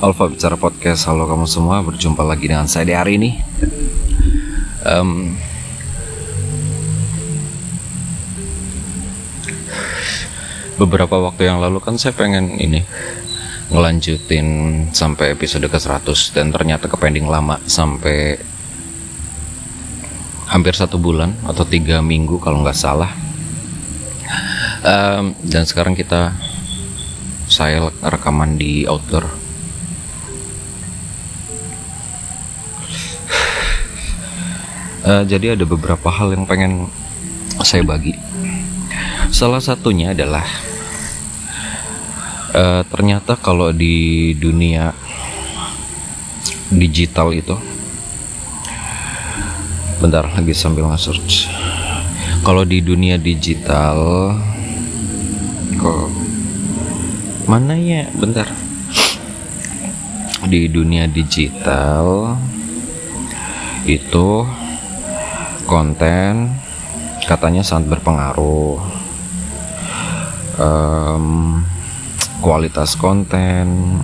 Alfa Bicara Podcast. Halo kamu semua Berjumpa lagi dengan saya di hari ini. Um, Beberapa waktu yang lalu kan saya pengen ini Ngelanjutin sampai episode ke 100 Dan ternyata kepending lama Sampai Hampir satu bulan Atau tiga minggu kalau nggak salah. Um, Dan sekarang kita Saya rekaman di outdoor Uh, jadi ada beberapa hal yang pengen saya bagi. Salah satunya adalah uh, ternyata kalau di dunia digital itu, bentar lagi sambil nge-search. Kalau di dunia digital, kok mana ya? Bentar. Di dunia digital itu konten katanya sangat berpengaruh. Um, kualitas konten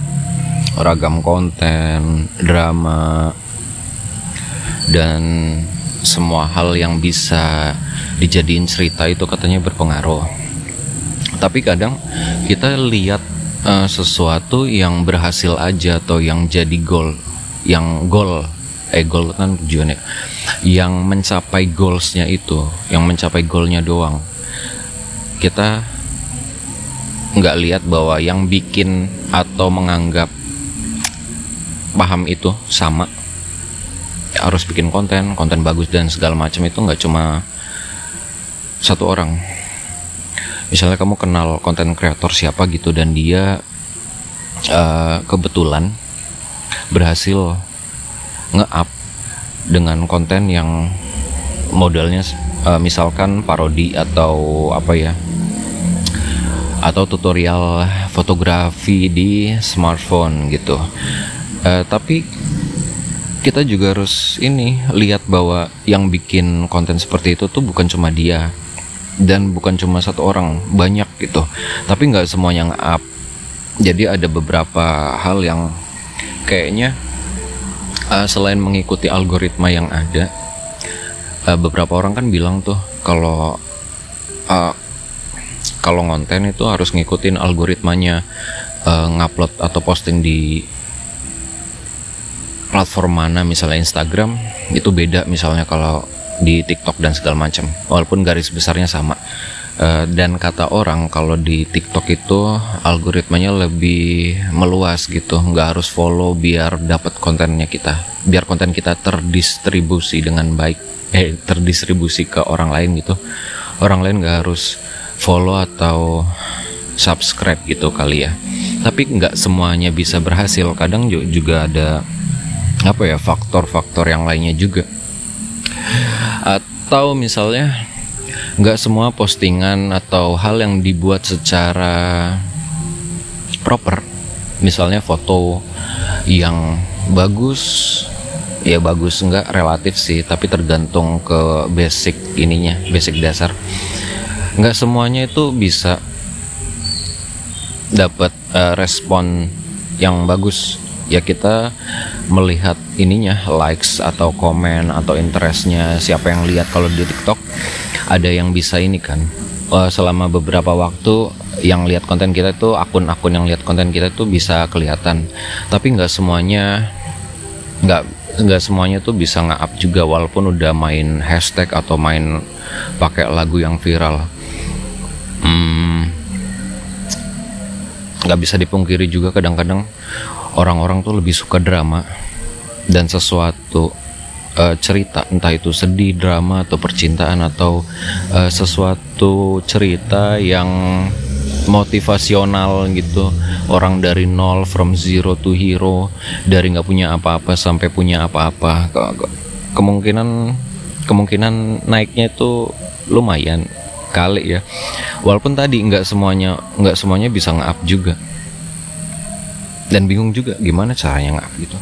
ragam konten drama dan semua hal yang bisa dijadiin cerita itu katanya berpengaruh. Tapi kadang kita lihat uh, sesuatu yang berhasil aja atau yang jadi goal yang goal eh goal kan tujuannya yang mencapai goalsnya itu yang mencapai goalnya doang kita nggak lihat bahwa yang bikin atau menganggap paham itu sama. Ya harus bikin konten konten bagus dan segala macam itu nggak cuma satu orang. Misalnya kamu kenal konten kreator siapa gitu dan dia uh, kebetulan berhasil nge-up dengan konten yang modalnya uh, misalkan parodi atau apa ya atau tutorial fotografi di smartphone gitu. Uh, tapi kita juga harus ini lihat bahwa yang bikin konten seperti itu tuh bukan cuma dia dan bukan cuma satu orang banyak gitu. Tapi nggak semuanya nge-up jadi ada beberapa hal yang kayaknya uh, selain mengikuti algoritma yang ada uh, beberapa orang kan bilang tuh kalau uh, kalau ngonten itu harus ngikutin algoritmanya uh, ngupload atau posting di platform mana misalnya Instagram itu beda misalnya kalau di TikTok dan segala macam. Walaupun garis besarnya sama Uh, dan kata orang kalau di TikTok itu algoritmanya lebih meluas gitu, nggak harus follow biar dapat kontennya kita, biar konten kita terdistribusi dengan baik, eh terdistribusi ke orang lain gitu. Orang lain nggak harus follow atau subscribe gitu kali ya. Tapi nggak semuanya bisa berhasil, kadang juga ada apa ya faktor-faktor yang lainnya juga. Atau misalnya nggak semua postingan atau hal yang dibuat secara proper. Misalnya foto yang bagus ya bagus nggak relatif sih tapi tergantung ke basic ininya basic dasar. Nggak semuanya itu bisa dapat uh, respon yang bagus. Ya kita melihat ininya likes atau komen atau interestnya siapa yang lihat kalau di TikTok ada yang bisa ini kan uh, selama beberapa waktu yang lihat konten kita itu akun-akun yang lihat konten kita itu bisa kelihatan. Tapi nggak semuanya nggak nggak semuanya tuh bisa nge-up juga walaupun udah main hashtag atau main pakai lagu yang viral. Hmm, nggak bisa dipungkiri juga kadang-kadang orang-orang tuh lebih suka drama dan sesuatu uh, cerita entah itu sedih drama atau percintaan atau uh, sesuatu cerita yang motivasional gitu. Orang dari nol from zero to hero dari nggak punya apa-apa sampai punya apa-apa. Kemungkinan kemungkinan naiknya itu lumayan kali ya. Walaupun tadi nggak semuanya nggak semuanya bisa nge-up juga. Dan bingung juga gimana caranya nge-up gitu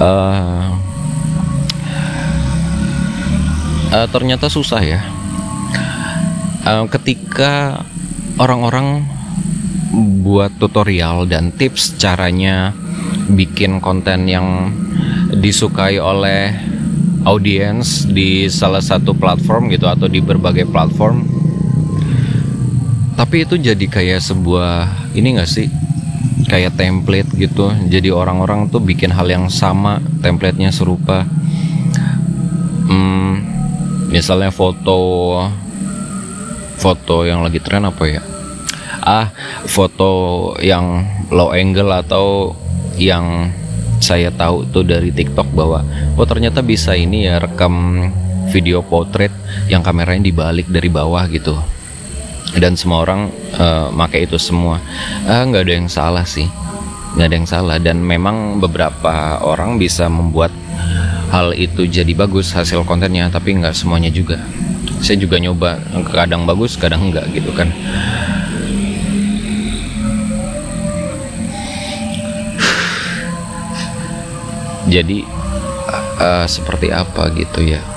uh, uh, ternyata susah ya. Uh, ketika orang-orang buat tutorial dan tips caranya bikin konten yang disukai oleh audiens di salah satu platform gitu atau di berbagai platform tapi itu jadi kayak sebuah ini gak sih kayak template gitu. Jadi orang-orang tuh bikin hal yang sama templatenya serupa. Hmm, misalnya foto foto yang lagi tren apa ya? Ah foto yang low angle atau yang saya tahu tuh dari TikTok bahwa oh ternyata bisa ini ya rekam video potret yang kameranya dibalik dari bawah gitu dan semua orang uh, make itu semua. Ah, nggak ada yang salah sih. Nggak ada yang salah. Dan memang beberapa orang bisa membuat hal itu jadi bagus hasil kontennya. Tapi nggak semuanya juga. Saya juga nyoba. Kadang bagus kadang enggak gitu kan. Jadi uh, seperti apa gitu ya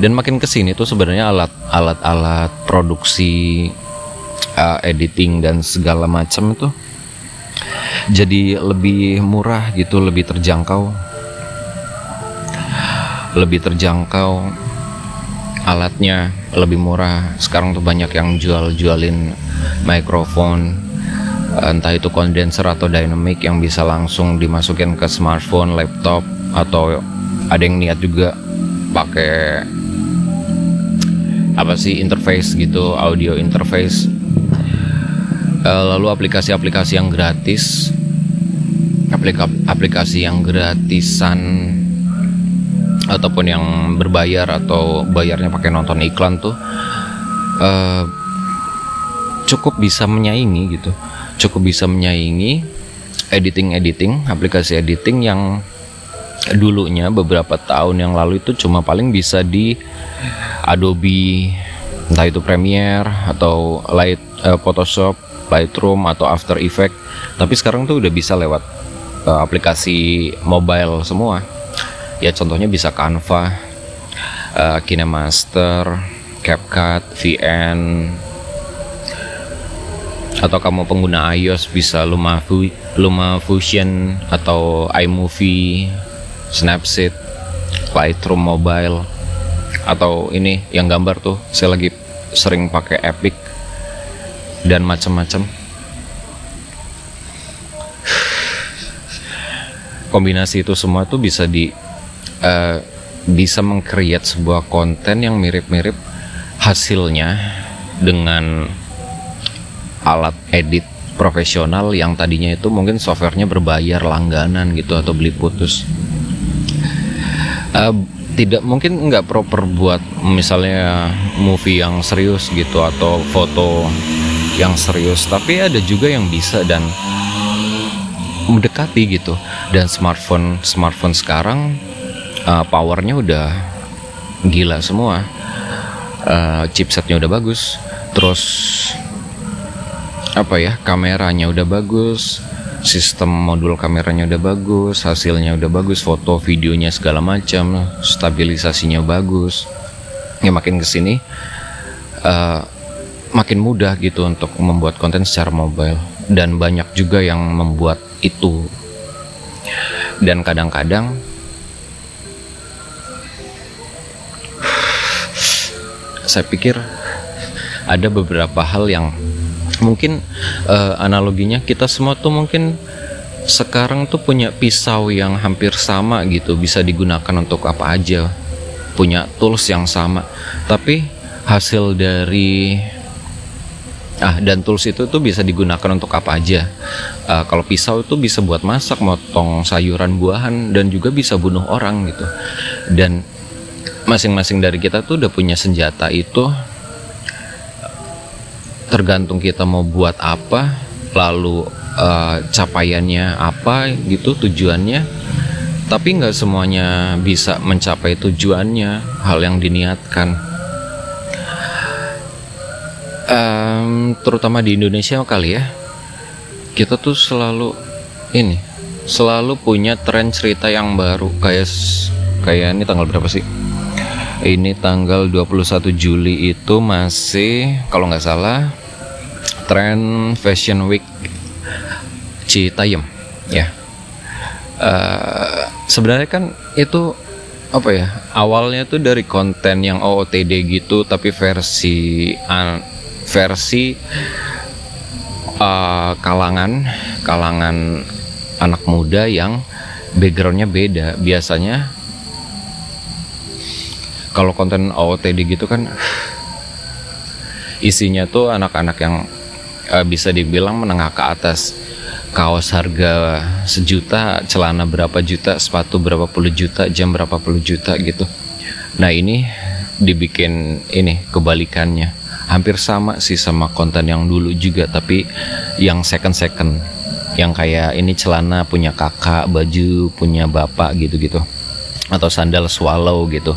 dan makin ke sini tuh sebenarnya alat alat alat produksi uh, editing dan segala macam itu jadi lebih murah gitu lebih terjangkau. Lebih terjangkau alatnya lebih murah. Sekarang tuh banyak yang jual jualin mikrofon entah itu kondenser atau dynamic yang bisa langsung dimasukin ke smartphone, laptop atau ada yang niat juga pakai apa sih interface gitu, audio interface. Eh, lalu aplikasi-aplikasi yang gratis, aplika aplikasi yang gratisan ataupun yang berbayar atau bayarnya pakai nonton iklan tuh uh, cukup bisa menyaingi gitu cukup bisa menyaingi editing-editing, aplikasi editing yang dulunya beberapa tahun yang lalu itu cuma paling bisa di Adobe entah itu Premiere atau Light uh, Photoshop, Lightroom atau After Effects. Tapi sekarang tuh udah bisa lewat uh, aplikasi mobile semua. Ya contohnya bisa Canva, uh, KineMaster, CapCut, VN, atau kamu pengguna iOS bisa Luma, Luma Fusion atau iMovie, Snapseed, Lightroom Mobile atau ini yang gambar tuh saya lagi sering pakai Epic dan macam-macam. Kombinasi itu semua tuh bisa di uh, bisa mengcreate sebuah konten yang mirip-mirip hasilnya dengan alat edit profesional yang tadinya itu mungkin softwarenya berbayar langganan gitu atau beli putus uh, tidak mungkin nggak proper buat misalnya movie yang serius gitu atau foto yang serius. Tapi ada juga yang bisa dan mendekati gitu. Dan smartphone smartphone sekarang uh, powernya udah gila semua. Uh, chipsetnya udah bagus. Terus apa ya kameranya udah bagus sistem modul kameranya udah bagus hasilnya udah bagus foto videonya segala macam stabilisasinya bagus. Ya makin ke sini uh, makin mudah gitu untuk membuat konten secara mobile. Dan banyak juga yang membuat itu. Dan kadang-kadang saya pikir ada beberapa hal yang mungkin uh, analoginya kita semua tuh mungkin sekarang tuh punya pisau yang hampir sama gitu bisa digunakan untuk apa aja. Punya tools yang sama. Tapi hasil dari ah dan tools itu tuh bisa digunakan untuk apa aja. Uh, kalau pisau itu bisa buat masak motong sayuran buahan dan juga bisa bunuh orang gitu. Dan masing-masing dari kita tuh udah punya senjata itu tergantung kita mau buat apa lalu uh, capaiannya apa gitu tujuannya. Tapi nggak semuanya bisa mencapai tujuannya hal yang diniatkan. Um, terutama di Indonesia kali ya kita tuh selalu ini selalu punya tren cerita yang baru. Kayak kayak ini tanggal berapa sih? Ini tanggal 21 Juli itu masih kalau nggak salah tren Fashion Week Citayam ya. Uh, sebenarnya kan itu apa ya awalnya tuh dari konten yang OOTD gitu tapi versi uh, versi uh, kalangan kalangan anak muda yang backgroundnya beda. Biasanya kalau konten OOTD gitu kan isinya tuh anak-anak yang uh, bisa dibilang menengah ke atas kaos harga sejuta, celana berapa juta, sepatu berapa puluh juta, jam berapa puluh juta gitu. Nah ini dibikin ini kebalikannya. Hampir sama sih sama konten yang dulu juga, tapi yang second second, yang kayak ini celana punya kakak, baju punya bapak gitu-gitu, atau sandal swallow gitu.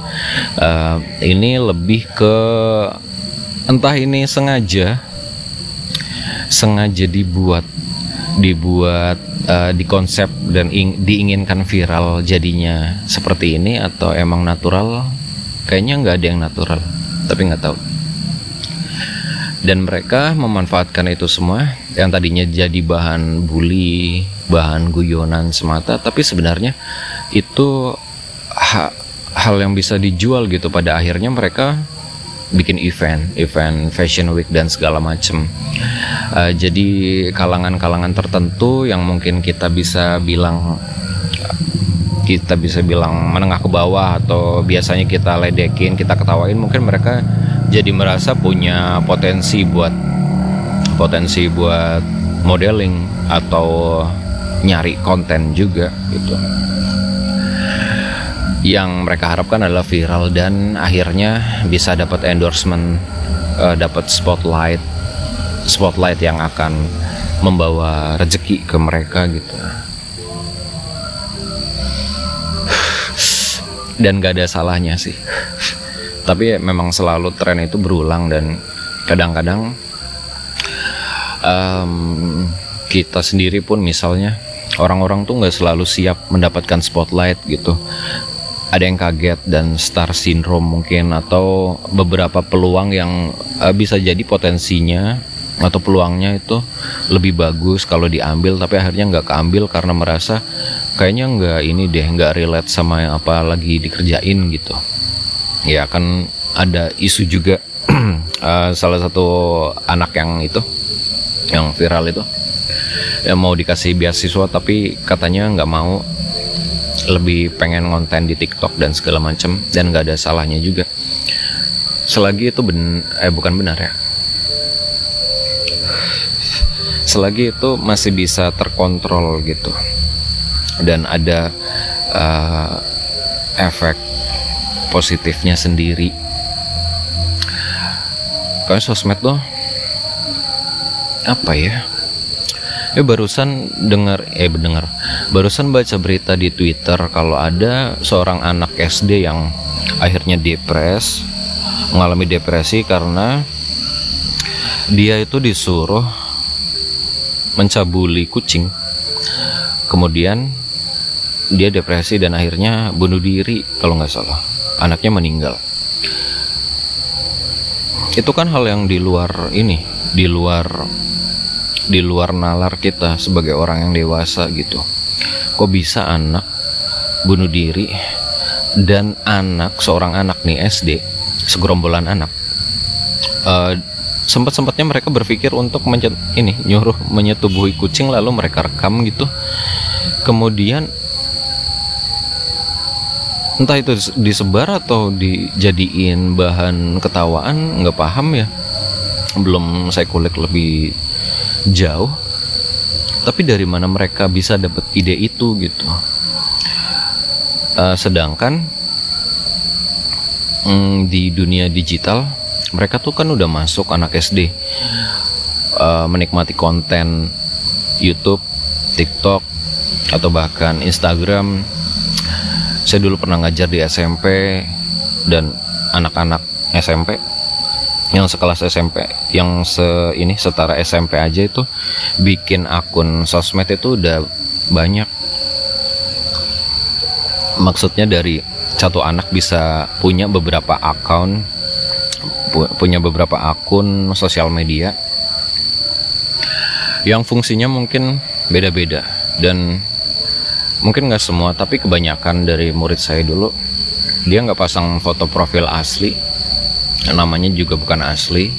Uh, ini lebih ke entah ini sengaja sengaja dibuat dibuat uh, dikonsep dan ing, diinginkan viral jadinya seperti ini atau emang natural? Kayaknya nggak ada yang natural tapi nggak tahu. Dan mereka memanfaatkan itu semua yang tadinya jadi bahan bully bahan guyonan semata tapi sebenarnya itu ha, hal yang bisa dijual gitu. Pada akhirnya mereka bikin event, event fashion week dan segala macem. Uh, jadi kalangan-kalangan tertentu yang mungkin kita bisa bilang kita bisa bilang menengah ke bawah atau biasanya kita ledekin, kita ketawain, mungkin mereka jadi merasa punya potensi buat potensi buat modeling atau nyari konten juga gitu yang mereka harapkan adalah viral dan akhirnya bisa dapat endorsement, uh, dapat spotlight, spotlight yang akan membawa rezeki ke mereka gitu. Dan gak ada salahnya sih. Tapi memang selalu tren itu berulang dan kadang-kadang um, kita sendiri pun misalnya orang-orang tuh nggak selalu siap mendapatkan spotlight gitu ada yang kaget dan star syndrome mungkin atau beberapa peluang yang uh, bisa jadi potensinya atau peluangnya itu lebih bagus kalau diambil tapi akhirnya nggak keambil karena merasa kayaknya nggak ini deh nggak relate sama yang apa lagi dikerjain gitu. Ya kan ada isu juga uh, salah satu anak yang itu yang viral itu yang mau dikasih beasiswa tapi katanya nggak mau lebih pengen ngonten di TikTok dan segala macam dan nggak ada salahnya juga. Selagi itu ben eh bukan benar ya. Selagi itu masih bisa terkontrol gitu. Dan ada uh, efek positifnya sendiri kan sosmed tuh apa ya? Eh barusan dengar eh mendengar barusan baca berita di Twitter kalau ada seorang anak SD yang akhirnya depres mengalami depresi karena dia itu disuruh mencabuli kucing. Kemudian dia depresi dan akhirnya bunuh diri kalau nggak salah. Anaknya meninggal itu kan hal yang di luar ini di luar di luar nalar kita sebagai orang yang dewasa gitu. Kok bisa anak bunuh diri dan anak seorang anak nih SD segerombolan anak uh, eh, sempat sempatnya mereka berpikir untuk mencet ini nyuruh menyetubuhi kucing lalu mereka rekam gitu. Kemudian entah itu disebar atau dijadiin bahan ketawaan nggak paham ya. Belum saya kulik lebih jauh. Tapi dari mana mereka bisa dapat ide itu gitu. Uh, sedangkan mm, di dunia digital mereka tuh kan udah masuk anak SD uh, eh, menikmati konten YouTube TikTok atau bahkan Instagram saya dulu pernah ngajar di SMP dan anak-anak SMP yang sekelas SMP yang se ini setara SMP aja itu bikin akun sosmed itu udah banyak. Maksudnya dari satu anak bisa punya beberapa akun punya beberapa akun sosial media yang fungsinya mungkin beda-beda dan mungkin nggak semua tapi kebanyakan dari murid saya dulu dia nggak pasang foto profil asli. Namanya juga bukan asli.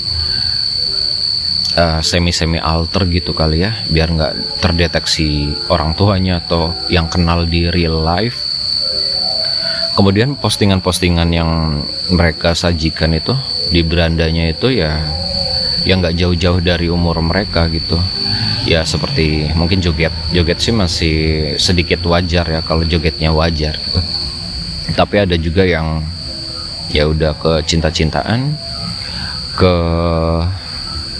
Uh, eh, semi semi alter gitu kali ya biar nggak terdeteksi orang tuanya atau yang kenal di real life kemudian postingan-postingan yang mereka sajikan itu di berandanya itu ya yang nggak jauh-jauh dari umur mereka gitu. Ya seperti mungkin joget joget sih masih sedikit wajar ya kalau jogetnya wajar gitu. Tapi ada juga yang ya udah ke cinta-cintaan ke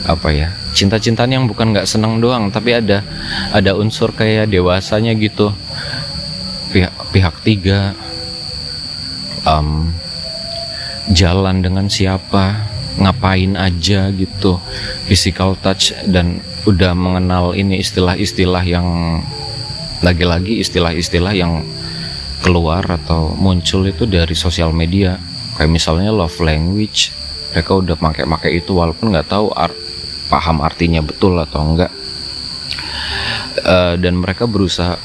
apa ya cinta-cintaan yang bukan nggak seneng doang tapi ada ada unsur kayak dewasanya gitu. Pihak pihak tiga um, jalan dengan siapa ngapain aja gitu physical touch dan udah mengenal ini istilah-istilah yang lagi-lagi istilah-istilah yang keluar atau muncul itu dari sosial media. Kayak misalnya love language mereka udah pakai-pakai itu walaupun nggak tahu art, paham artinya betul atau enggak. Uh, dan mereka berusaha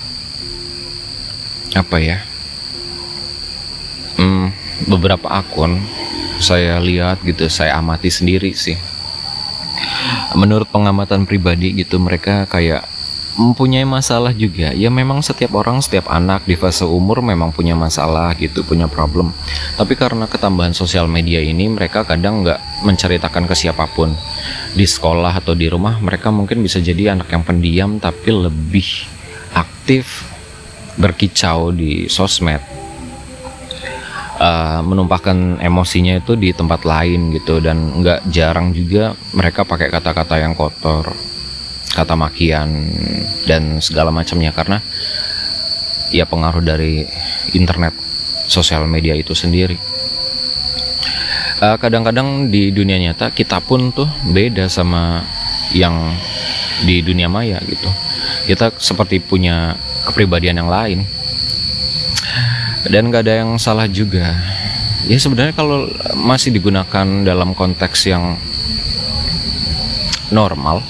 apa ya hmm, beberapa akun saya lihat gitu saya amati sendiri sih. Menurut pengamatan pribadi gitu mereka kayak mempunyai masalah juga. Ya memang setiap orang setiap anak di fase umur memang punya masalah gitu punya problem. Tapi karena ketambahan sosial media ini mereka kadang nggak menceritakan ke siapa pun. Di sekolah atau di rumah mereka mungkin bisa jadi anak yang pendiam tapi lebih aktif berkicau di sosmed uh, menumpahkan emosinya itu di tempat lain gitu. Dan nggak jarang juga mereka pakai kata-kata yang kotor kata makian dan segala macamnya. Karena ya pengaruh dari internet sosial media itu sendiri. Kadang eh, kadang-kadang di dunia nyata kita pun tuh beda sama yang di dunia maya gitu. Kita seperti punya kepribadian yang lain dan gak ada yang salah juga. Ya sebenarnya kalau masih digunakan dalam konteks yang normal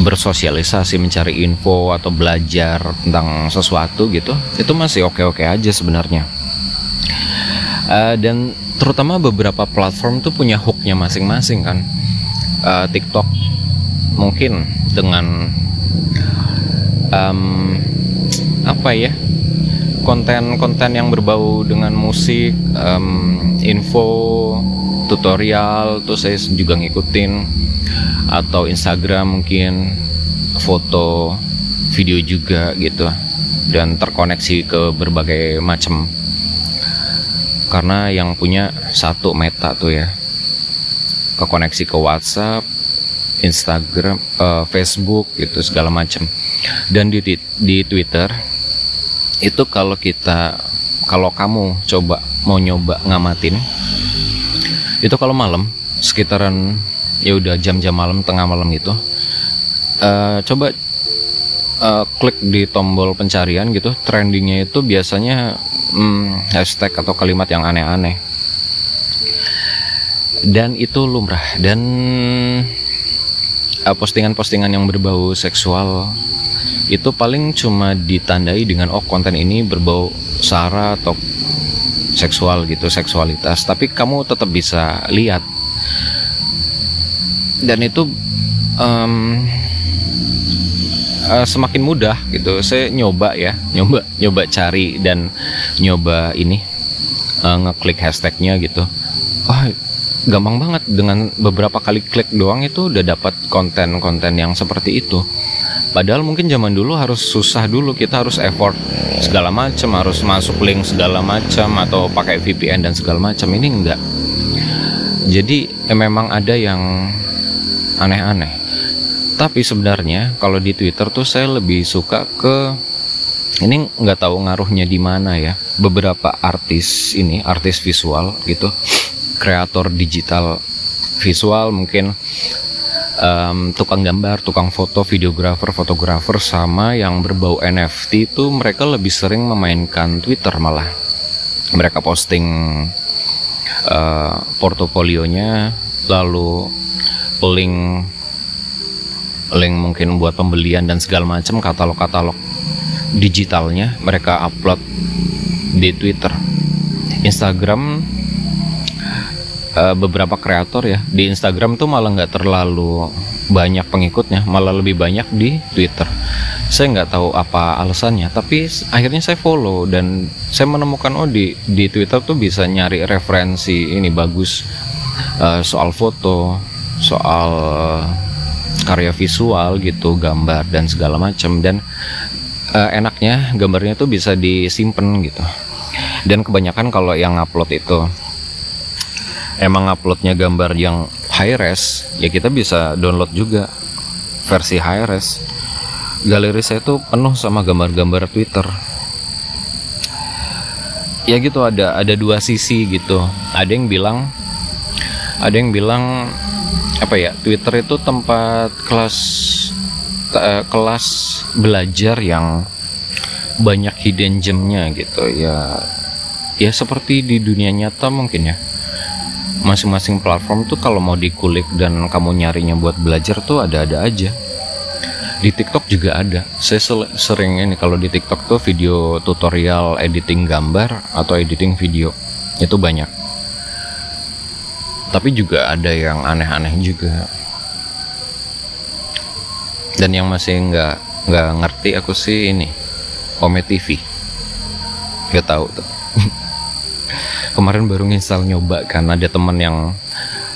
bersosialisasi mencari info atau belajar tentang sesuatu gitu itu masih oke-oke aja sebenarnya. Uh, dan terutama beberapa platform tuh punya hooknya masing-masing kan. Uh, TikTok mungkin dengan um, apa ya konten-konten yang berbau dengan musik um, info tutorial tuh saya juga ngikutin atau Instagram mungkin foto video juga gitu dan terkoneksi ke berbagai macam. Karena yang punya satu meta tuh ya kekoneksi ke WhatsApp Instagram uh, Facebook gitu segala macam. Dan di di Twitter itu kalau kita kalau kamu coba mau nyoba ngamatin itu kalau malam sekitaran ya udah jam-jam malam tengah malam gitu uh, coba uh, klik di tombol pencarian gitu trendingnya itu biasanya hmm, hashtag atau kalimat yang aneh-aneh dan itu lumrah. Dan postingan postingan-postingan yang berbau seksual itu paling cuma ditandai dengan oh konten ini berbau sara atau seksual gitu seksualitas. Tapi kamu tetap bisa lihat. Dan itu um, uh, semakin mudah gitu. Saya nyoba ya nyoba nyoba cari dan nyoba ini uh, ngeklik hashtagnya gitu. Wah gampang banget. Dengan beberapa kali klik doang itu udah dapat konten-konten yang seperti itu. Padahal mungkin zaman dulu harus susah dulu. Kita harus effort segala macam harus masuk link segala macam atau pakai VPN dan segala macam ini enggak. Jadi eh, memang ada yang aneh-aneh. Tapi sebenarnya kalau di Twitter tuh saya lebih suka ke ini nggak tahu ngaruhnya di mana ya. Beberapa artis ini, artis visual gitu, kreator digital visual mungkin um, tukang gambar, tukang foto, videografer, fotografer sama yang berbau NFT itu mereka lebih sering memainkan Twitter malah. Mereka posting uh, portofolionya lalu link link mungkin buat pembelian dan segala macam katalog-katalog digitalnya mereka upload di Twitter. Instagram uh, beberapa kreator ya di Instagram tuh malah nggak terlalu banyak pengikutnya malah lebih banyak di Twitter saya nggak tahu apa alasannya tapi akhirnya saya follow dan saya menemukan oh di di Twitter tuh bisa nyari referensi ini bagus uh, soal foto soal karya visual gitu gambar dan segala macam dan uh, enaknya gambarnya tuh bisa disimpan gitu. Dan kebanyakan kalau yang upload itu emang uploadnya gambar yang high res ya kita bisa download juga versi high res. Galeri saya tuh penuh sama gambar-gambar Twitter. Ya gitu ada ada dua sisi gitu. Ada yang bilang ada yang bilang apa ya Twitter itu tempat kelas uh, kelas belajar yang banyak hidden gemnya gitu ya. Ya seperti di dunia nyata mungkin ya. Masing-masing platform tuh kalau mau dikulik dan kamu nyarinya buat belajar tuh ada-ada aja. Di TikTok juga ada. Saya sering ini kalau di TikTok tuh video tutorial editing gambar atau editing video. Itu banyak tapi juga ada yang aneh-aneh juga. Dan yang masih nggak nggak ngerti aku sih ini Ome TV nggak tahu tuh. Kemarin baru nginstal nyoba kan ada temen yang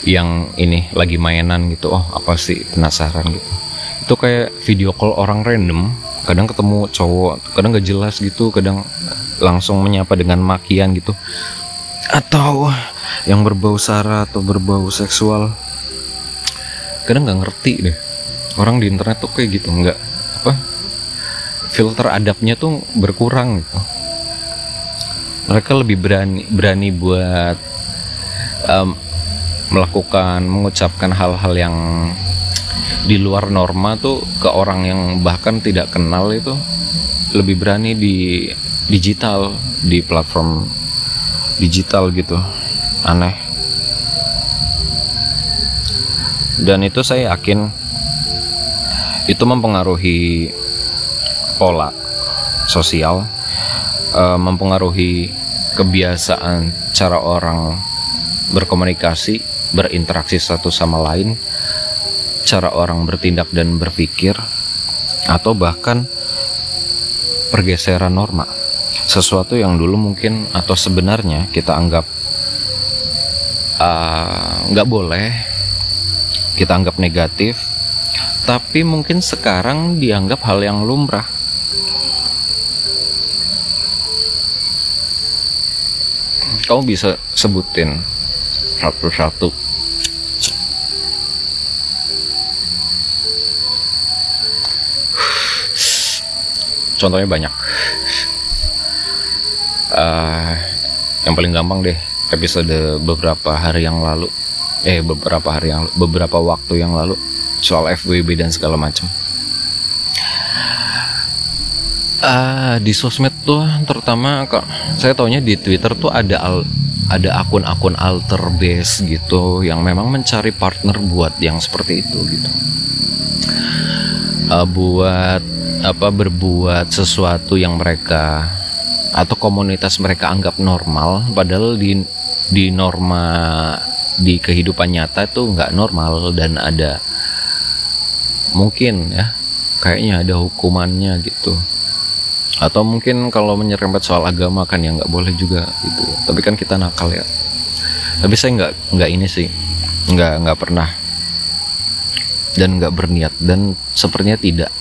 yang ini lagi mainan gitu. Oh apa sih? Penasaran gitu. Itu kayak video call orang random. Kadang ketemu cowok kadang gak jelas gitu. Kadang langsung menyapa dengan makian gitu. Atau yang berbau sara atau berbau seksual? Kadang nggak ngerti deh. Orang di internet tuh kayak gitu nggak apa filter adabnya tuh berkurang gitu. Mereka lebih berani berani buat um, melakukan mengucapkan hal-hal yang di luar norma tuh ke orang yang bahkan tidak kenal itu lebih berani di digital di platform digital gitu aneh. Dan itu saya yakin itu mempengaruhi pola sosial uh, mempengaruhi kebiasaan cara orang berkomunikasi, berinteraksi satu sama lain, cara orang bertindak dan berpikir, atau bahkan pergeseran norma. Sesuatu yang dulu mungkin atau sebenarnya kita anggap eh, nggak uh, boleh, kita anggap negatif, tapi mungkin sekarang dianggap hal yang lumrah kamu bisa sebutin satu-satu contohnya banyak. Uh, yang paling gampang deh episode beberapa hari yang lalu. Eh beberapa hari yang beberapa waktu yang lalu soal FWB dan segala macam uh, di sosmed tuh terutama kok saya taunya di Twitter tuh ada al ada akun-akun alter base gitu yang memang mencari partner buat yang seperti itu gitu. Uh, buat apa berbuat sesuatu yang mereka atau komunitas mereka anggap normal padahal di di norma di kehidupan nyata itu nggak normal dan ada mungkin ya kayaknya ada hukumannya gitu. Atau mungkin kalau menyerempet soal agama kan ya nggak boleh juga gitu. Tapi kan kita nakal ya. Tapi saya nggak nggak ini sih. Nggak nggak pernah. Dan nggak berniat. Dan sepertinya tidak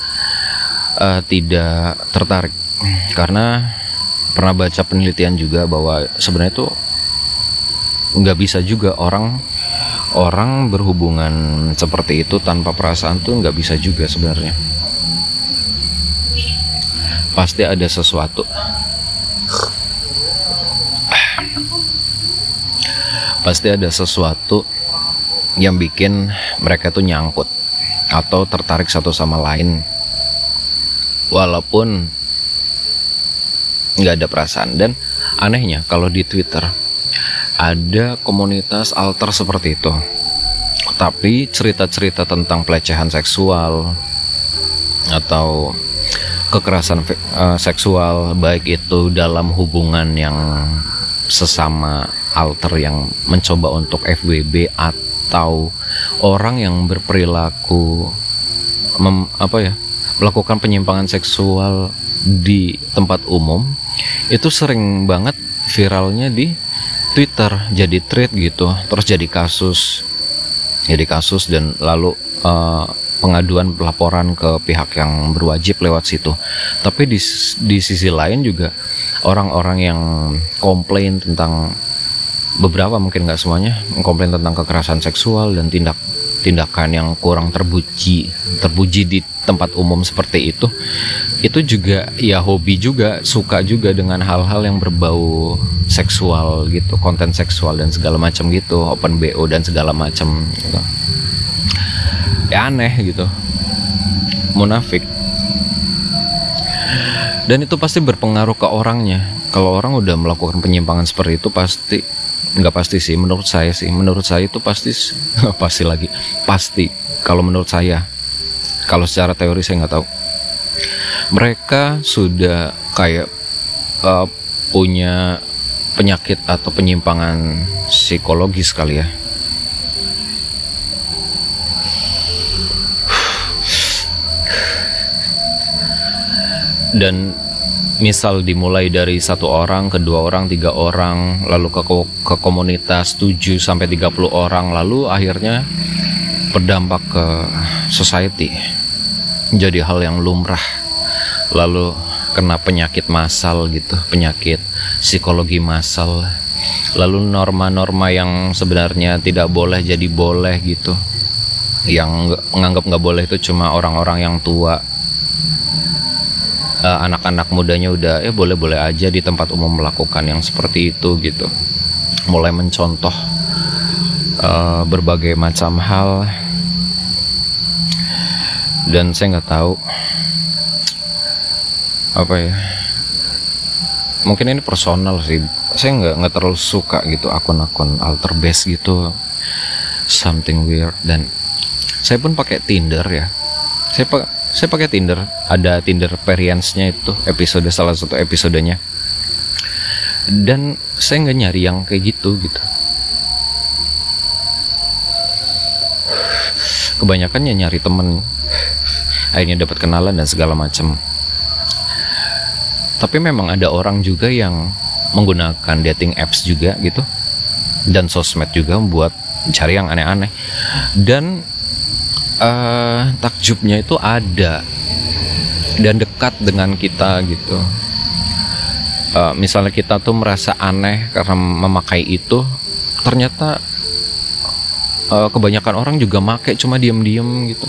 uh, tidak tertarik. Karena pernah baca penelitian juga bahwa sebenarnya itu nggak bisa juga orang orang berhubungan seperti itu tanpa perasaan tuh nggak bisa juga sebenarnya. Pasti ada sesuatu. Pasti ada sesuatu yang bikin mereka tuh nyangkut atau tertarik satu sama lain. Walaupun nggak ada perasaan. Dan anehnya kalau di Twitter ada komunitas alter seperti itu. Tapi cerita-cerita tentang pelecehan seksual atau kekerasan uh, seksual baik itu dalam hubungan yang sesama alter yang mencoba untuk FWB atau orang yang berperilaku mem, apa ya melakukan penyimpangan seksual di tempat umum itu sering banget viralnya di Twitter jadi thread gitu terus jadi kasus jadi kasus dan lalu uh, pengaduan laporan ke pihak yang berwajib lewat situ. Tapi di di sisi lain juga orang-orang yang komplain tentang beberapa mungkin nggak semuanya komplain tentang kekerasan seksual dan tindak tindakan yang kurang terpuji terpuji di tempat umum seperti itu itu juga ya hobi juga suka juga dengan hal-hal yang berbau seksual gitu konten seksual dan segala macam gitu open bo dan segala macam gitu. Ya aneh gitu. Munafik. Dan itu pasti berpengaruh ke orangnya. Kalau orang udah melakukan penyimpangan seperti itu pasti nggak pasti sih menurut saya sih menurut saya itu pasti pasti lagi. Pasti. Kalau menurut saya kalau secara teori saya nggak tahu. Mereka sudah kayak uh, punya penyakit atau penyimpangan psikologis kali ya. Dan misal dimulai dari satu orang, kedua orang, tiga orang, lalu ke, ke komunitas 7 sampai 30 orang, lalu akhirnya berdampak ke society. Jadi hal yang lumrah. Lalu kena penyakit massal gitu, penyakit psikologi massal. Lalu norma-norma yang sebenarnya tidak boleh jadi boleh gitu. Yang menganggap nggak boleh itu cuma orang-orang yang tua eh, anak-anak mudanya udah ya boleh-boleh aja di tempat umum melakukan yang seperti itu gitu mulai mencontoh uh, berbagai macam hal dan saya nggak tahu apa ya. Mungkin ini personal sih. Saya nggak nggak terlalu suka gitu akun-akun alter base gitu. Something weird. Dan saya pun pakai Tinder ya. Saya pakai saya pakai Tinder. Ada Tinder experience-nya itu episode salah satu episodenya. Dan saya nggak nyari yang kayak gitu gitu kebanyakan ya nyari temen. Akhirnya dapat kenalan dan segala macam tapi memang ada orang juga yang menggunakan dating apps juga gitu. Dan sosmed juga membuat cari yang aneh-aneh. Dan uh, takjubnya itu ada. Dan dekat dengan kita gitu. Uh, misalnya kita tuh merasa aneh karena memakai itu, ternyata uh, kebanyakan orang juga make cuma diem-diem gitu,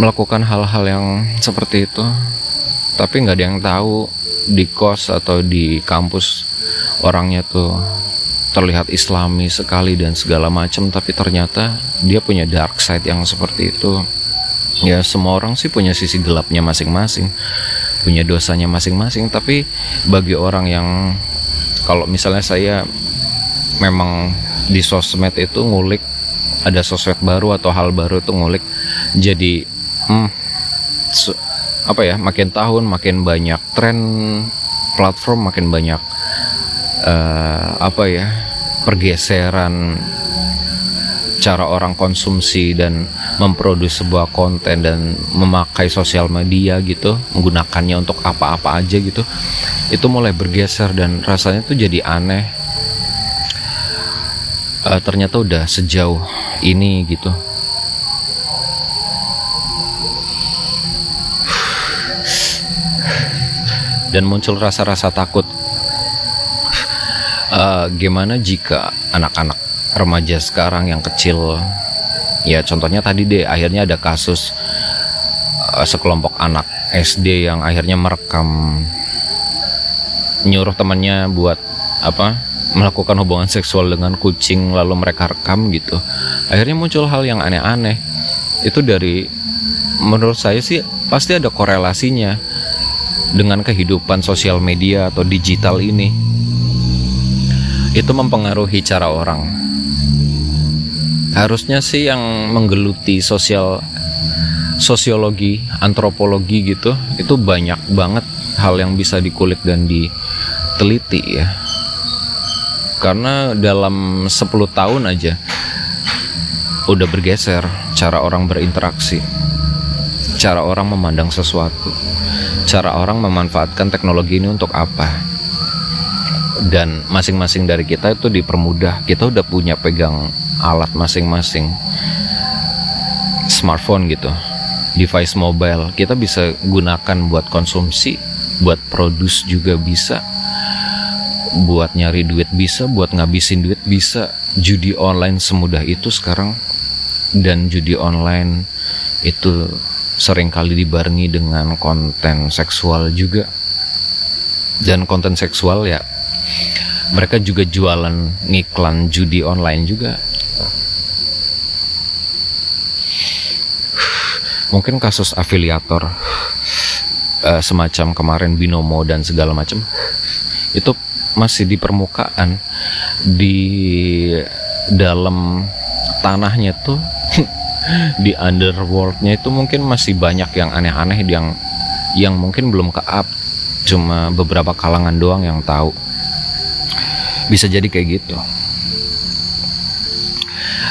melakukan hal-hal yang seperti itu, tapi nggak ada yang tahu di kos atau di kampus orangnya tuh terlihat islami sekali dan segala macam tapi ternyata dia punya dark side yang seperti itu. Ya semua orang sih punya sisi gelapnya masing-masing punya dosanya masing-masing. Tapi bagi orang yang kalau misalnya saya memang di sosmed itu ngulik ada sosmed baru atau hal baru itu ngulik jadi hmm, apa ya makin tahun makin banyak tren platform makin banyak uh, apa ya pergeseran cara orang konsumsi dan memproduksi sebuah konten dan memakai sosial media gitu menggunakannya untuk apa-apa aja gitu itu mulai bergeser dan rasanya tuh jadi aneh uh, ternyata udah sejauh ini gitu. Dan muncul rasa-rasa takut. Uh, gimana jika anak-anak remaja sekarang yang kecil ya contohnya tadi deh akhirnya ada kasus uh, sekelompok anak SD yang akhirnya merekam nyuruh temannya buat apa melakukan hubungan seksual dengan kucing lalu mereka rekam gitu. Akhirnya muncul hal yang aneh-aneh. Itu dari menurut saya sih pasti ada korelasinya dengan kehidupan sosial media atau digital ini. Itu mempengaruhi cara orang. Harusnya sih yang menggeluti sosial sosiologi antropologi gitu itu banyak banget hal yang bisa dikulik dan diteliti ya karena dalam 10 tahun aja udah bergeser cara orang berinteraksi cara orang memandang sesuatu cara orang memanfaatkan teknologi ini untuk apa. Dan masing-masing dari kita itu dipermudah. Kita udah punya pegang alat masing-masing. Smartphone gitu device mobile. Kita bisa gunakan buat konsumsi buat produce juga bisa buat nyari duit bisa, buat ngabisin duit bisa. Judi online semudah itu sekarang dan judi online itu sering kali dibarengi dengan konten seksual juga. Dan konten seksual ya mereka juga jualan ngiklan judi online juga. Mungkin kasus afiliator uh, semacam kemarin binomo dan segala macam itu masih di permukaan di dalam tanahnya tuh di underworldnya itu mungkin masih banyak yang aneh-aneh yang yang mungkin belum ke up cuma beberapa kalangan doang yang tahu. Bisa jadi kayak gitu.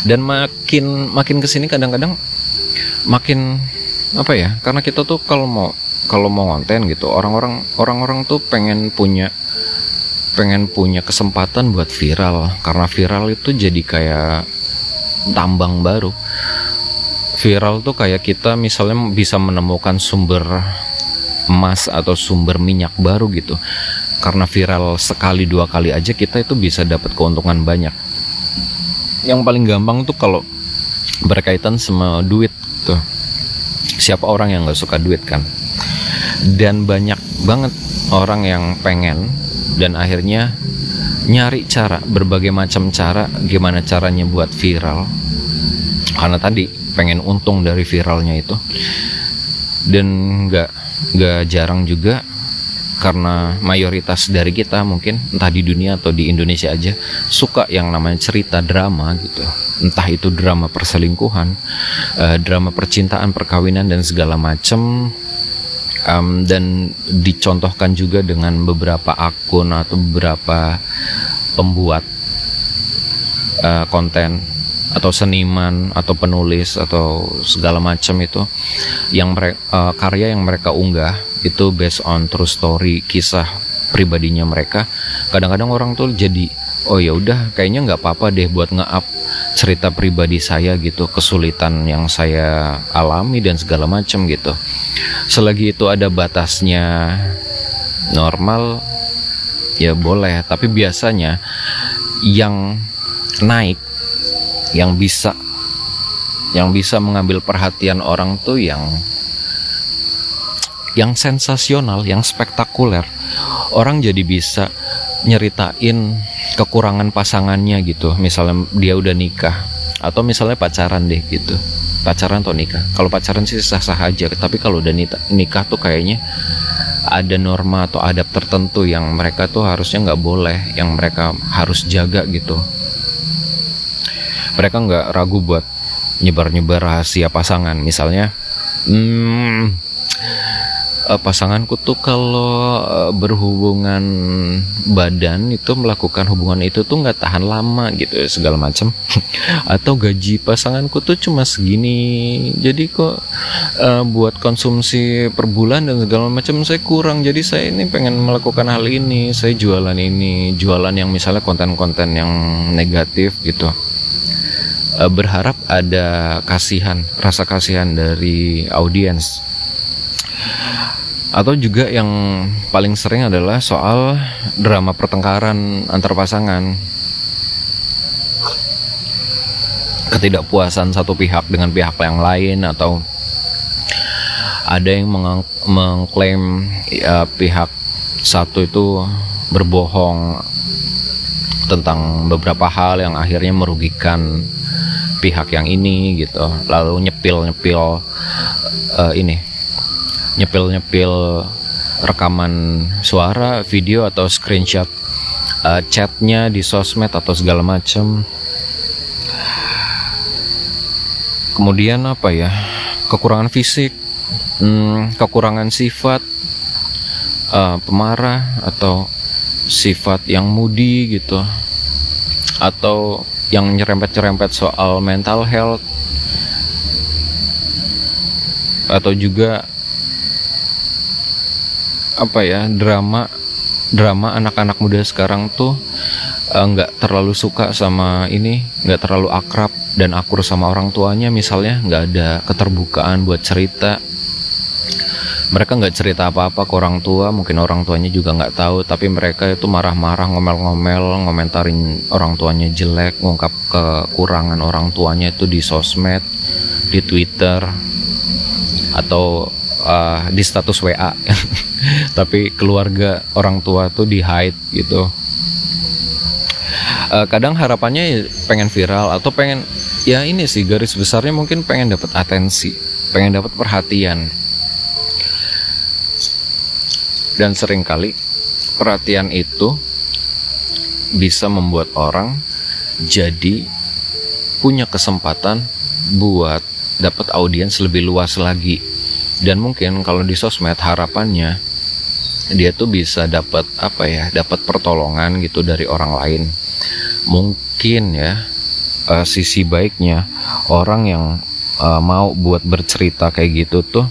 Dan makin makin ke sini kadang-kadang makin apa ya? Karena kita tuh kalau mau kalau mau konten gitu orang-orang orang-orang tuh pengen punya pengen punya kesempatan buat viral. Karena viral itu jadi kayak tambang baru. Viral tuh kayak kita misalnya bisa menemukan sumber emas atau sumber minyak baru gitu. Karena viral sekali dua kali aja kita itu bisa dapat keuntungan banyak. Yang paling gampang tuh kalau berkaitan sama duit tuh siapa orang yang nggak suka duit kan? Dan banyak banget orang yang pengen dan akhirnya nyari cara berbagai macam cara gimana caranya buat viral. Karena tadi pengen untung dari viralnya itu. Dan nggak nggak jarang juga karena mayoritas dari kita mungkin entah di dunia atau di Indonesia aja suka yang namanya cerita drama gitu. Entah itu drama perselingkuhan, uh, drama percintaan, perkawinan dan segala macam um, dan dicontohkan juga dengan beberapa akun atau beberapa pembuat uh, konten atau seniman atau penulis atau segala macam itu yang mereka uh, karya yang mereka unggah itu based on true story kisah pribadinya mereka. Kadang-kadang orang tuh jadi oh ya udah kayaknya nggak apa-apa deh buat nge-up cerita pribadi saya gitu kesulitan yang saya alami dan segala macam gitu. Selagi itu ada batasnya normal ya boleh. Tapi biasanya yang naik yang bisa yang bisa mengambil perhatian orang tuh yang yang sensasional, yang spektakuler. Orang jadi bisa nyeritain kekurangan pasangannya gitu. Misalnya dia udah nikah atau misalnya pacaran deh gitu. Pacaran atau nikah. Kalau pacaran sih sah-sah aja tapi kalau udah nikah, tuh kayaknya ada norma atau adab tertentu yang mereka tuh harusnya nggak boleh yang mereka harus jaga gitu. Mereka nggak ragu buat nyebar-nyebar rahasia pasangan. Misalnya hmm, uh, pasanganku tuh kalau uh, berhubungan badan itu melakukan hubungan itu tuh nggak tahan lama gitu segala macam atau gaji pasanganku tuh cuma segini. Jadi kok uh, buat konsumsi per bulan dan segala macam saya kurang. Jadi saya ini pengen melakukan hal ini. Saya jualan ini jualan yang misalnya konten-konten yang negatif gitu. Berharap ada kasihan rasa kasihan dari audiens atau juga yang paling sering adalah soal drama pertengkaran antar pasangan. Ketidakpuasan satu pihak dengan pihak yang lain atau ada yang mengklaim ya, pihak satu itu berbohong tentang beberapa hal yang akhirnya merugikan pihak yang ini gitu. Lalu nyepil nyepil uh, ini nyepil nyepil rekaman suara video atau screenshot uh, chatnya di sosmed atau segala macam. Kemudian apa ya? Kekurangan fisik hmm, kekurangan sifat uh, pemarah atau sifat yang moody gitu. Atau yang nyerempet-nyerempet soal mental health atau juga apa ya drama drama anak-anak muda sekarang tuh eh, nggak uh, terlalu suka sama ini nggak terlalu akrab dan akur sama orang tuanya. Misalnya nggak ada keterbukaan buat cerita. Mereka nggak cerita apa-apa ke orang tua mungkin orang tuanya juga nggak tahu tapi mereka itu marah-marah ngomel-ngomel ngomentarin orang tuanya jelek ngungkap kekurangan orang tuanya itu di sosmed di twitter atau uh, di status wa tapi keluarga orang tua tuh di hide gitu. Uh, kadang harapannya ya pengen viral atau pengen ya ini sih garis besarnya mungkin pengen dapat atensi pengen dapat perhatian. Dan sering kali perhatian itu bisa membuat orang jadi punya kesempatan buat dapat audiens lebih luas lagi. Dan mungkin kalau di sosmed harapannya dia tuh bisa dapat apa ya, dapat pertolongan gitu dari orang lain. Mungkin ya uh, sisi baiknya orang yang uh, mau buat bercerita kayak gitu tuh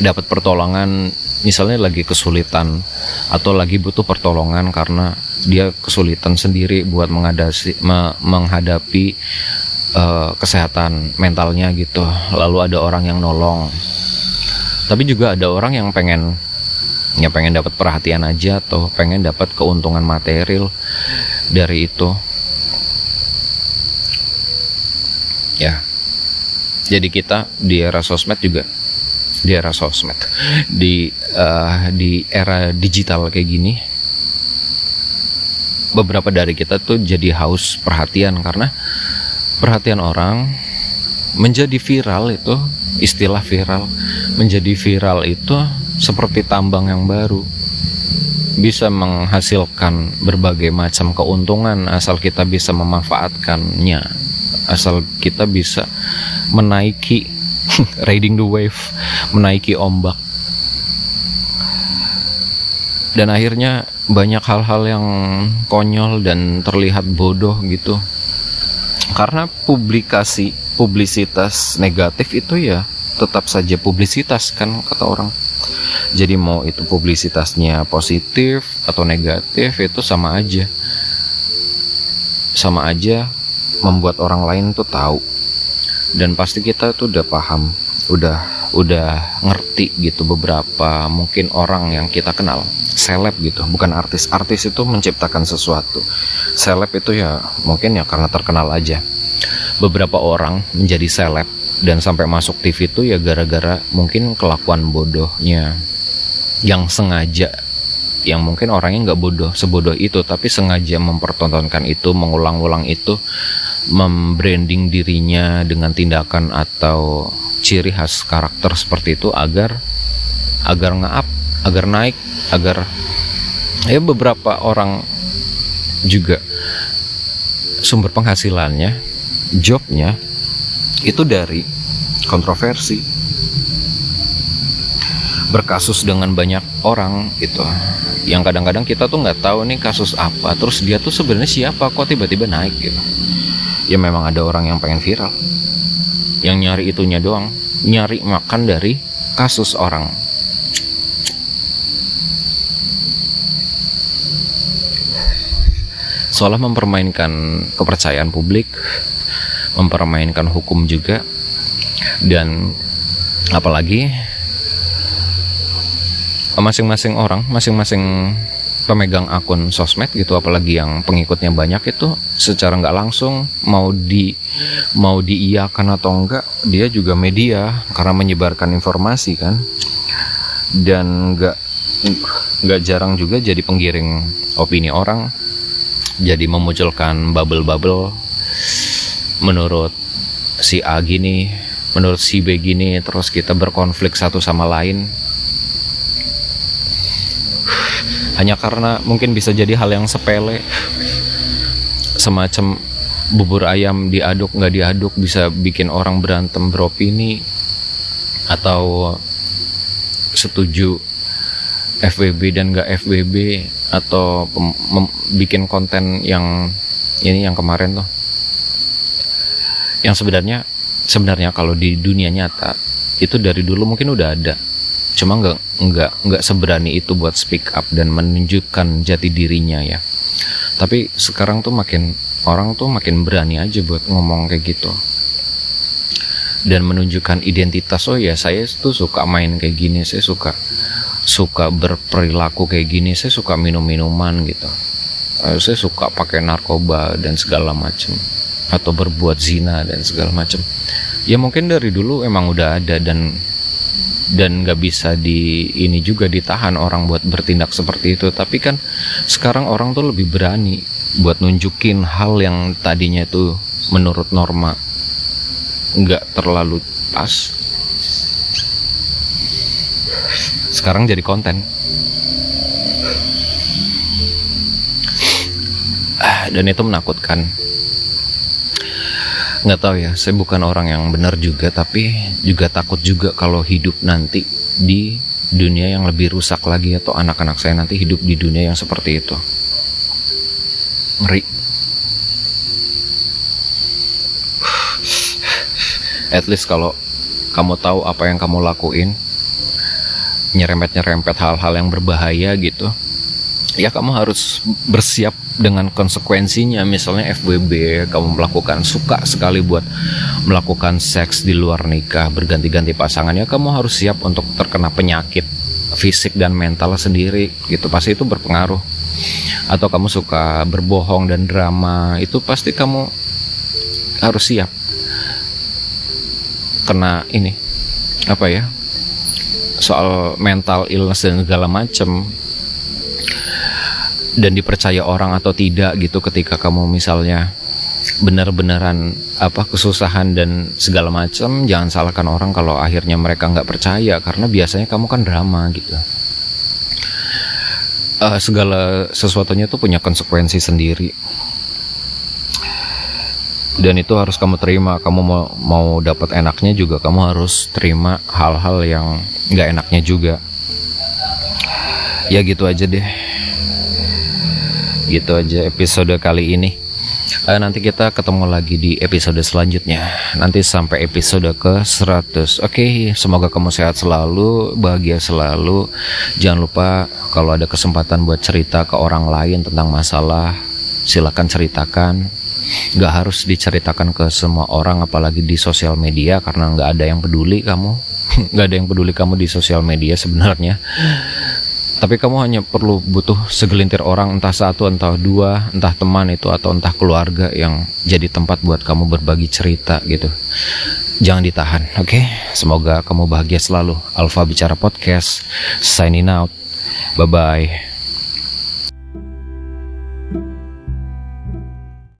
dapat pertolongan misalnya lagi kesulitan atau lagi butuh pertolongan karena dia kesulitan sendiri buat menghadapi me, menghadapi uh, kesehatan mentalnya gitu. Lalu ada orang yang nolong. Tapi juga ada orang yang pengen ya pengen dapat perhatian aja atau pengen dapat keuntungan material dari itu. Ya. Jadi kita di era sosmed juga di era sosmed. Di uh, di era digital kayak gini beberapa dari kita tuh jadi haus perhatian karena perhatian orang menjadi viral itu istilah viral menjadi viral itu seperti tambang yang baru bisa menghasilkan berbagai macam keuntungan asal kita bisa memanfaatkannya asal kita bisa menaiki riding the wave, menaiki ombak. Dan akhirnya banyak hal-hal yang konyol dan terlihat bodoh gitu. Karena publikasi, publisitas negatif itu ya tetap saja publisitas kan kata orang. Jadi mau itu publisitasnya positif atau negatif itu sama aja. Sama aja membuat orang lain tuh tahu dan pasti kita tuh udah paham udah udah ngerti gitu beberapa mungkin orang yang kita kenal seleb gitu bukan artis. Artis itu menciptakan sesuatu. Seleb itu ya mungkin ya karena terkenal aja. Beberapa orang menjadi seleb dan sampai masuk TV itu ya gara-gara mungkin kelakuan bodohnya yang sengaja yang mungkin orangnya nggak bodoh sebodoh itu tapi sengaja mempertontonkan itu mengulang-ulang itu membranding dirinya dengan tindakan atau ciri khas karakter seperti itu agar agar nge-up, agar naik, agar ya beberapa orang juga sumber penghasilannya, jobnya itu dari kontroversi berkasus dengan banyak orang gitu. Yang kadang-kadang kita tuh nggak tahu nih kasus apa terus dia tuh sebenarnya siapa kok tiba-tiba naik gitu. Ya memang ada orang yang pengen viral yang nyari itunya doang nyari makan dari kasus orang. Seolah mempermainkan kepercayaan publik mempermainkan hukum juga dan apalagi masing-masing orang masing-masing pemegang akun sosmed gitu apalagi yang pengikutnya banyak itu secara nggak langsung mau di mau diiyakan atau enggak dia juga media karena menyebarkan informasi kan. Dan nggak nggak jarang juga jadi penggiring opini orang jadi memunculkan bubble-bubble. Menurut si A gini menurut si B gini terus kita berkonflik satu sama lain hanya karena mungkin bisa jadi hal yang sepele. Semacam bubur ayam diaduk nggak diaduk bisa bikin orang berantem beropini atau setuju FWB dan nggak FWB atau bikin konten yang ini yang kemarin tuh. Yang sebenarnya sebenarnya kalau di dunia nyata itu dari dulu mungkin udah ada cuma nggak nggak nggak seberani itu buat speak up dan menunjukkan jati dirinya ya. Tapi sekarang tuh makin orang tuh makin berani aja buat ngomong kayak gitu. Dan menunjukkan identitas oh ya saya tuh suka main kayak gini saya suka suka berperilaku kayak gini saya suka minum minuman gitu. Eh, saya suka pakai narkoba dan segala macam atau berbuat zina dan segala macam ya mungkin dari dulu emang udah ada dan dan nggak bisa di ini juga ditahan orang buat bertindak seperti itu. Tapi kan sekarang orang tuh lebih berani buat nunjukin hal yang tadinya itu menurut norma nggak terlalu pas. Sekarang jadi konten. Ah, dan itu menakutkan nggak tahu ya saya bukan orang yang benar juga tapi juga takut juga kalau hidup nanti di dunia yang lebih rusak lagi atau anak-anak saya nanti hidup di dunia yang seperti itu. Ngeri. At least kalau kamu tahu apa yang kamu lakuin nyerempet-nyerempet hal-hal yang berbahaya gitu ya kamu harus bersiap dengan konsekuensinya. Misalnya FWB kamu melakukan suka sekali buat melakukan seks di luar nikah berganti-ganti pasangannya kamu harus siap untuk terkena penyakit fisik dan mental sendiri gitu. Pasti itu berpengaruh. Atau kamu suka berbohong dan drama itu pasti kamu harus siap kena ini apa ya soal mental illness dan segala macam dan dipercaya orang atau tidak gitu ketika kamu misalnya benar-benaran apa kesusahan dan segala macam jangan salahkan orang kalau akhirnya mereka nggak percaya karena biasanya kamu kan drama gitu. Uh, segala sesuatunya tuh punya konsekuensi sendiri dan itu harus kamu terima. Kamu mau mau dapat enaknya juga kamu harus terima hal-hal yang nggak enaknya juga. Ya gitu aja deh. Gitu aja episode kali ini uh, nanti kita ketemu lagi di episode selanjutnya. Nanti sampai episode ke 100 oke okay, semoga kamu sehat selalu bahagia selalu. Jangan lupa kalau ada kesempatan buat cerita ke orang lain tentang masalah silakan ceritakan. Nggak harus diceritakan ke semua orang apalagi di sosial media karena nggak ada yang peduli kamu. Nggak ada yang peduli kamu di sosial media sebenarnya tapi kamu hanya perlu butuh segelintir orang entah satu entah dua entah teman itu atau entah keluarga yang jadi tempat buat kamu berbagi cerita gitu. Jangan ditahan oke? Okay? semoga kamu bahagia selalu. Alfa bicara podcast signing out. Bye bye